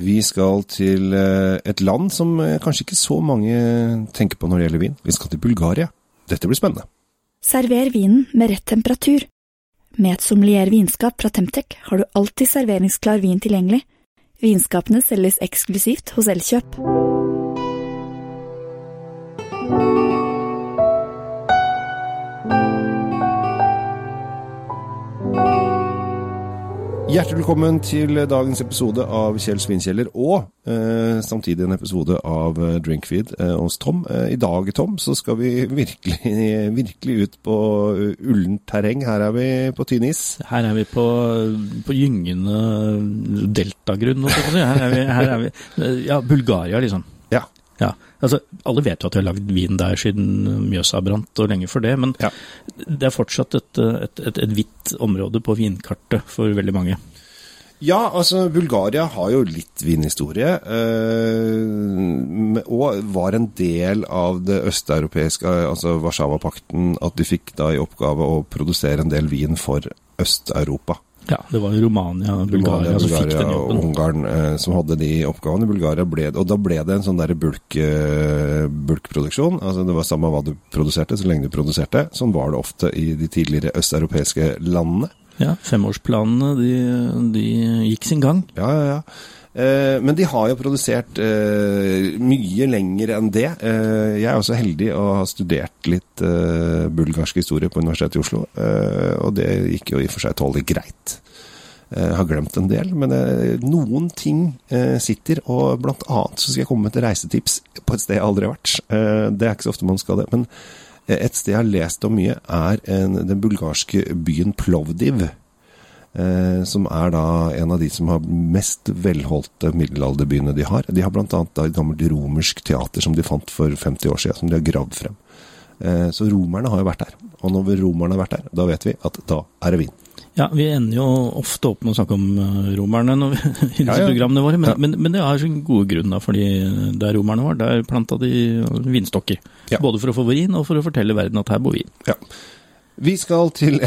Vi skal til eh, et land som eh, kanskje ikke så mange tenker på når det gjelder vin. Vi skal til Bulgaria. Dette blir spennende. Server vinen med rett temperatur. Med et sommelier vinskap fra Temtec har du alltid serveringsklar vin tilgjengelig. Vinskapene selges eksklusivt hos Elkjøp. Hjertelig velkommen til dagens episode av Kjell Svinkjeller, og eh, samtidig en episode av eh, Drinkfeed eh, hos Tom. Eh, I dag, Tom, så skal vi virkelig, virkelig ut på uh, ullent terreng. Her er vi på tynn is. Her er vi på, på gyngende deltagrunn. holdt jeg på si. Her er vi, her er vi Ja, Bulgaria, liksom. Ja. Altså Alle vet jo at de har lagd vin der siden Mjøsa brant og lenge før det, men Ja. det er fortsatt et, et, et, et hvitt område på vinkartet for veldig mange. Ja, altså Bulgaria har jo litt vinhistorie. Eh, og var en del av det østeuropeiske, altså Warszawapakten, at de fikk da i oppgave å produsere en del vin for Øst-Europa. Ja, Det var Romania og Bulgaria som fikk den og jobben. Ungarn eh, som hadde de oppgavene. Bulgaria ble, og da ble det en sånn der bulk, eh, bulkproduksjon. Altså det var samme hva du produserte, så lenge du produserte. Sånn var det ofte i de tidligere østeuropeiske landene. Ja, Femårsplanene de, de gikk sin gang. Ja, ja, ja. Eh, men de har jo produsert eh, mye lenger enn det. Eh, jeg er også heldig å ha studert litt bulgarsk historie på Universitetet i Oslo, og det gikk jo i og for seg tålelig greit. Jeg har glemt en del, men noen ting sitter, og blant annet så skal jeg komme med et reisetips på et sted jeg aldri har vært. Det er ikke så ofte man skal det, men et sted jeg har lest om mye, er den bulgarske byen Plovdiv. Eh, som er da en av de som har mest velholdte middelalderbyene de har. De har bl.a. et gammelt romersk teater som de fant for 50 år siden, som de har gravd frem. Eh, så romerne har jo vært der. Og når romerne har vært der, da vet vi at da er det vin. Ja, vi ender jo ofte opp med å snakke om eh, romerne når vi, i disse Ja, ja. programmene våre, men, Ja. men, men det er sin gode grunn, da, fordi der romerne var, der planta de vinstokker. Både for å få vin, og for å fortelle verden at her bor vi. Ja. Vi skal til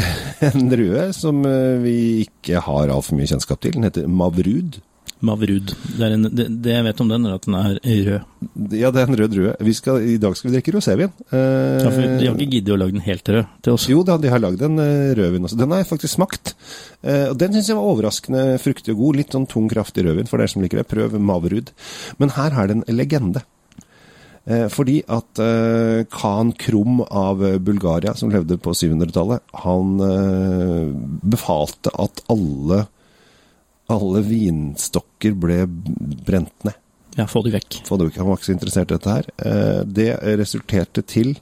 en drue som eh, vi ikke har altfor mye kjennskap til. Den heter Mavrud. Mavrud. Det, er en, det, det jeg vet om den, er at den er rød. Ja, det er en rød drue. Vi skal, I dag skal vi drikke rosévin. Eh, Ja, for de har ikke giddet å lage den helt rød til oss. Jo da, de har lagd en eh, rødvin også. Den har jeg faktisk smakt. Eh, og Den syns jeg var overraskende fruktig og god. Litt sånn tung, kraftig rødvin for dere som liker det. Prøv Mavrud. Men her er det en legende. Eh, fordi at eh, Khan Krum av eh, Bulgaria, som levde på 700-tallet, han befalte at alle, alle vinstokker ble brent ned. Ja, få de vekk. Få det- Han var ikke så interessert i dette her. Det resulterte til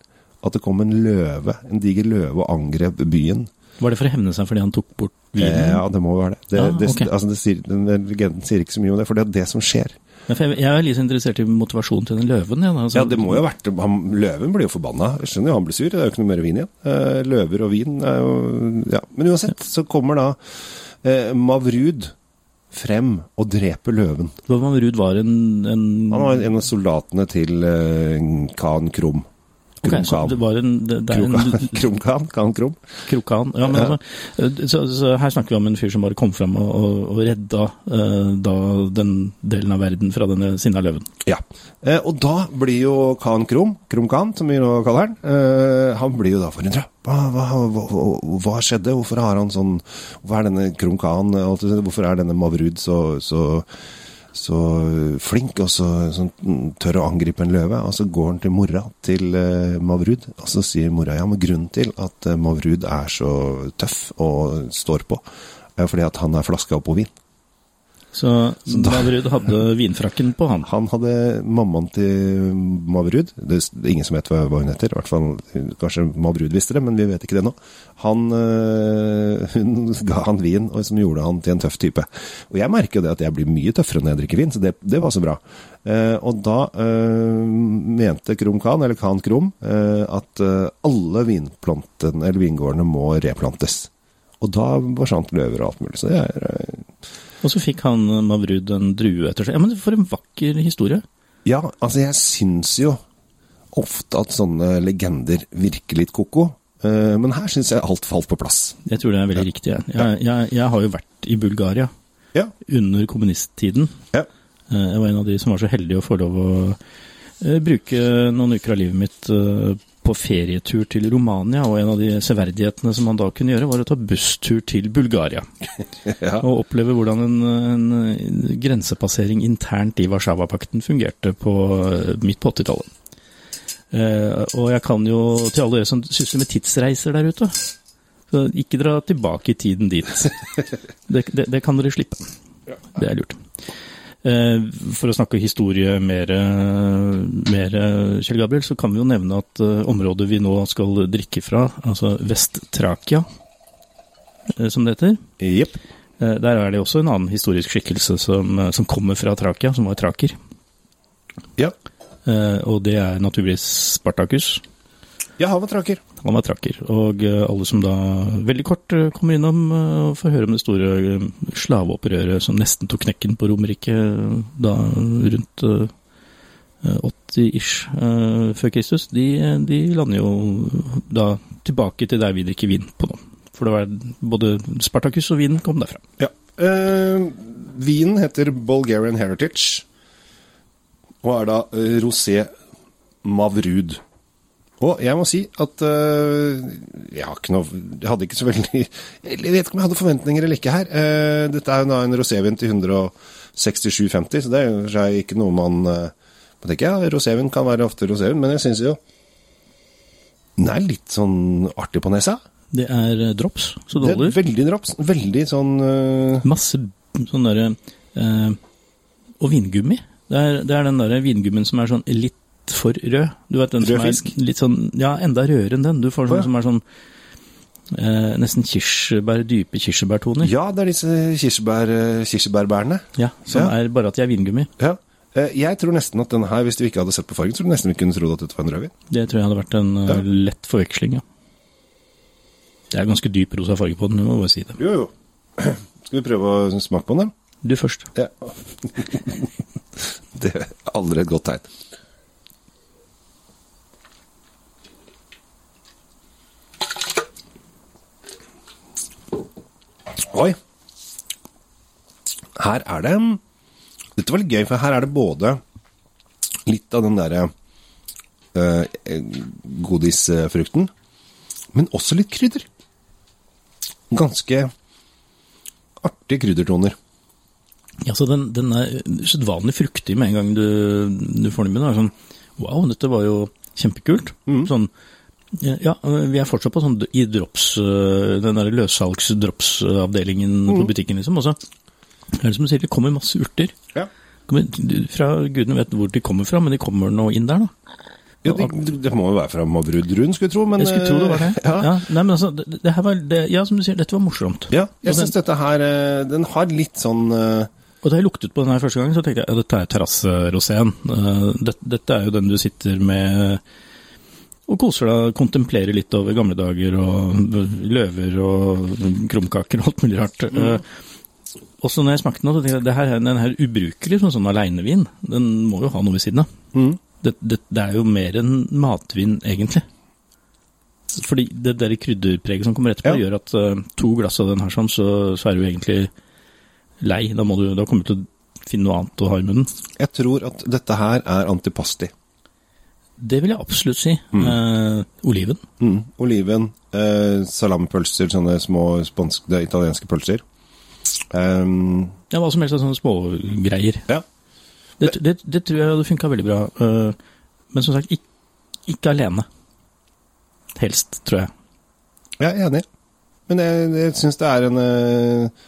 at det kom en løve, en diger løve, og angrep byen. Var det for å hevne seg fordi han tok bort vinen? Eh, Ja, det må jo være det. det, Ah, det, altså det sier, den den legenden sier ikke så mye om det, for det er det som skjer. Ja, jeg, jeg er litt interessert i motivasjonen til den løven. Ja, altså, Ja, det må jo ha vært han, Løven blir jo forbanna. Jeg skjønner jo han blir sur, det er jo ikke noe mer vin igjen. Eh, løver og vin er jo Ja. Men uansett, så kommer da eh, Mavrud frem og dreper løven. Mavrud var en, en Han var en av soldatene til eh, Khan Krum. Ok, Krum så det var en, det, det? Krokan. Ja, men altså, så, så her snakker vi om en fyr som bare kom fram og, og, og redda eh, da den delen av verden fra denne sinna løven. Ja. Eh, og da blir jo Khan Krum, Krum som vi nå kaller han, eh, han blir jo da forundra. Hva, hva, hva, hva skjedde? Hvorfor har han sånn Hvorfor er denne Khan eh, Hvorfor er denne Mavrud så, så, så flink og så sånn, mm, tør å angripe en løve? Og så går han til mora til uh, Mavrud, og så sier mora ja, men grunnen til at uh, Mavrud er så tøff og står på, er fordi at han er flaska opp på vin. Så, da- Mavrud hadde vinfrakken på han. Han hadde mammaen til Mavrud. Det er ingen som vet hva hun heter. I hvert fall, Kanskje Mavrud visste det, men vi vet ikke det nå. Han, øh, hun ga han vin som gjorde han til en tøff type. Og jeg merker jo det at jeg blir mye tøffere når jeg drikker vin, så det, det var så bra. Eh, og da øh, mente Krum Khan, eller Khan Krum, øh, at alle vinplantene, eller vingårdene må replantes. Og da forsvant løver og alt mulig. Så det er Og så fikk han Mavrud en drue etter seg. Ja, men For en vakker historie. Ja, altså jeg syns jo ofte at sånne legender virker litt ko-ko. eh, Men her syns jeg alt falt på plass. Jeg tror det er veldig riktig. Jeg, jeg, jeg, jeg har jo vært i Bulgaria Ja. under kommunisttiden. Ja. Eh, Jeg var en av de som var så heldig å få lov å eh, bruke noen uker av livet mitt på ferietur til Romania, og en av de severdighetene som han da kunne gjøre, var å ta busstur til Bulgaria. Ja. Og oppleve hvordan en, en grensepassering internt i Warszawapakten fungerte på, midt på 80-tallet. Eh, og jeg kan jo, til alle dere som sysler med tidsreiser der ute, så ikke dra tilbake i tiden dit. Det, det, det kan dere slippe. Det er lurt. Eh, For å snakke historie mer, eh, mer, eh, Kjell Gabriel, så kan vi jo nevne at området vi nå skal drikke fra, altså Vest-Trakia, som det heter, eh, der er det også en annen historisk skikkelse som, som kommer fra Trakia, som var traker. Ja. Og det er naturligvis Spartakus. Ja, han var traker. Han var tracker, Og eh, alle som da veldig kort eh, kommer innom eh, og får høre om det store slaveopprøret som nesten tok knekken på Romerike da rundt eh, 80-ish eh, før Kristus, de, de lander jo da tilbake til der vi drikker vin på nå. For det var både Spartacus og vinen kom derfra. Ja. Eh, vinen heter Bulgarian Heritage, og er da rosé Mavrud. Og jeg må si at uh, jeg noe Jeg hadde ikke så veldig Jeg vet ikke om jeg hadde forventninger eller ikke her. Uh, dette er jo da en rosévin til 167,50, så det er jo seg ikke noe man uh, Man tenker ja, rosévin kan være ofte rosévin, men jeg syns jo den er litt sånn artig på nesa. Det er eh, drops, så det Det er holder. veldig drops. Veldig sånn uh... Masse sånn derre eh, Og vingummi. Det er, det er den derre vingummien som er sånn litt for rød. Du vet den Rød som fisk? litt sånn Ja, enda rødere enn den. Du får sånn ja. som er sånn eh, nesten kirsebær, dype kirsebærtoner. Ja, det er disse kirsebær, eh, kirsebærbærene. Ja, som Ja. er bare at de er vingummi. Ja. Eh, Jeg tror nesten at denne her, hvis vi ikke hadde sett på fargen, så tror du nesten vi kunne trodd at dette var en rødvin. Det tror jeg hadde vært en eh, Ja. lett forveksling, ja. Det er ganske dyp rosa farge på den, du må bare si det. Jo, jo. Skal vi prøve å smake på den? Du først. Ja. det er aldri et godt tegn. Oi. Her er det Dette var litt gøy, for her er det både litt av den derre uh, godisfrukten, men også litt krydder. Ganske artige kryddertoner. Ja, så den, den er usedvanlig fruktig med en gang du, du får den i munnen. Sånn, wow, dette var jo kjempekult. Sånn, ja, vi er fortsatt på sånn i drops, øh, den der løssalgs-drops-avdelingen på butikken, liksom. Og så er det som du sier, det kommer masse urter. Ja. Kommer, fra Gudene vet hvor de kommer fra, men de kommer nå inn der, da. Ja, det, det må jo være fra Mavrud-druen, skulle jeg tro. Men, Jeg skulle tro det var det. Ja, Ja, nei, men altså, det, det her var, det, ja, som du sier, dette var morsomt. ja jeg syns dette her eh, Den har litt sånn eh, Og da jeg luktet på den her første gang, så tenkte jeg at dette er terrasseroseen. Uh, det, dette er jo den du sitter med og koser deg, kontemplerer litt over gamle dager og løver og krumkaker og alt mulig rart. Uh, også når jeg smakte den, så tenkte jeg at det her, er- den her ubrukelig som sånn aleinevin, den må jo ha noe ved siden av. mm. Det, det, det er jo mer enn matvin, egentlig. Fordi det der krydderpreget som kommer etterpå, Ja. gjør at uh, to glass av den her sånn, så, så er du egentlig lei. Da, må du, da kommer du til å finne noe annet å ha i munnen. Jeg tror at dette her er antipasti. Det vil jeg absolutt si. Eh, oliven. Mm. Oliven, eh, salamipølser, sånne små spanske, italienske pølser. Um, Ja, hva som helst av sånne smågreier. ja. Det, det, det tror jeg hadde funka veldig bra. Uh, men som sagt, ikke, ikke alene. Helst, tror jeg. Jeg er enig. Men jeg, jeg syns det er en eh,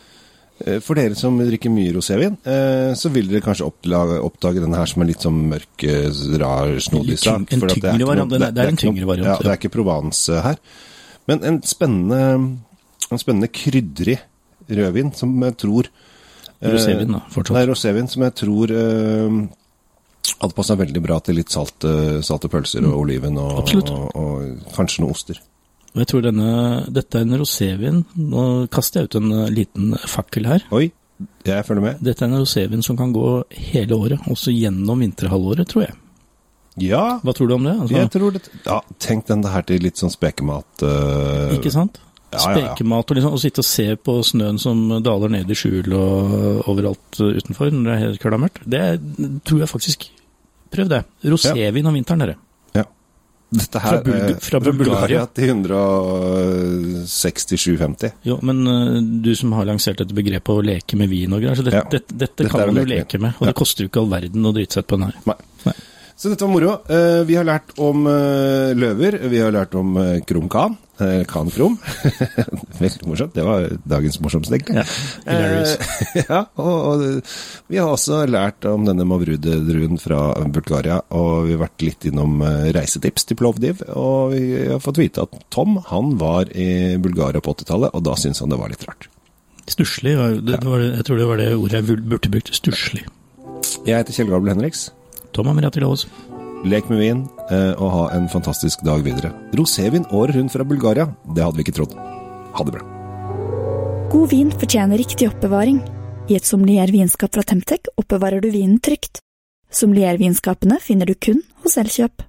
For dere som drikker mye rosévin, eh, så vil dere kanskje oppdage, denne her som er litt sånn mørk, eh, rar, snodig sak. en for at det er tyngre variant, det er- en tyngre variant, Ja, det er ikke Provence eh, her. Men en spennende, en spennende krydrig rødvin som jeg tror eh, Rosévin, da, fortsatt. Nei, rosévin som jeg tror eh, hadde passa veldig bra til litt salte, salte pølser og oliven og. Og, og kanskje noe oster. Og jeg tror denne, dette er en rosévin. Nå kaster jeg ut en eh, liten fakkel her. Oi, jeg følger med. Dette er en rosévin som kan gå hele året, også gjennom vinterhalvåret, tror jeg. Ja, Hva tror du om det? Altså, jeg tror det Ja, tenk den her til litt sånn spekemat. uh, Ikke sant? Ja. Spekemat og liksom, å sitte og se på snøen som daler ned i skjul og overalt utenfor når det er helt klamert. det tror jeg faktisk Prøv det. Rosévin om vinteren, dere. Dette her, Fra Bulga- eh, fra Bulgaria. til 167,50. Jo, men øh, du som har lansert dette begrepet å leke med vin og greier, så dette, Ja. dette, dette, Dette kan man jo leke med. med. Og Ja. det koster jo ikke all verden å drite seg ut på den her. Nei. Nei. Så dette var moro. Eh, vi har lært om eh, løver, vi har lært om Krum Khan. Khan Krum. Veldig morsomt. Det var dagens morsomste, egentlig. Ja. Eh, ja, og, og vi har også lært om denne Mavrude-druen fra Bulgaria, og vi har vært litt innom eh, reisetips til Plovdiv, og vi har fått vite at Tom, han var i Bulgaria på 80-tallet, og da syntes han det var litt rart. Stusslig, jeg tror det var det ordet jeg burde brukt. Stusslig. Jeg heter Kjell Gabel Henriks. Tom Amiriati Laas. Lek med vin, eh, og ha en fantastisk dag videre. Rosévin året rundt fra Bulgaria, det hadde vi ikke trodd. Ha det bra. God vin fortjener riktig oppbevaring. I et sommelier vinskap fra Temtec oppbevarer du vinen trygt. Sommeliervinskapene finner du kun hos Elkjøp.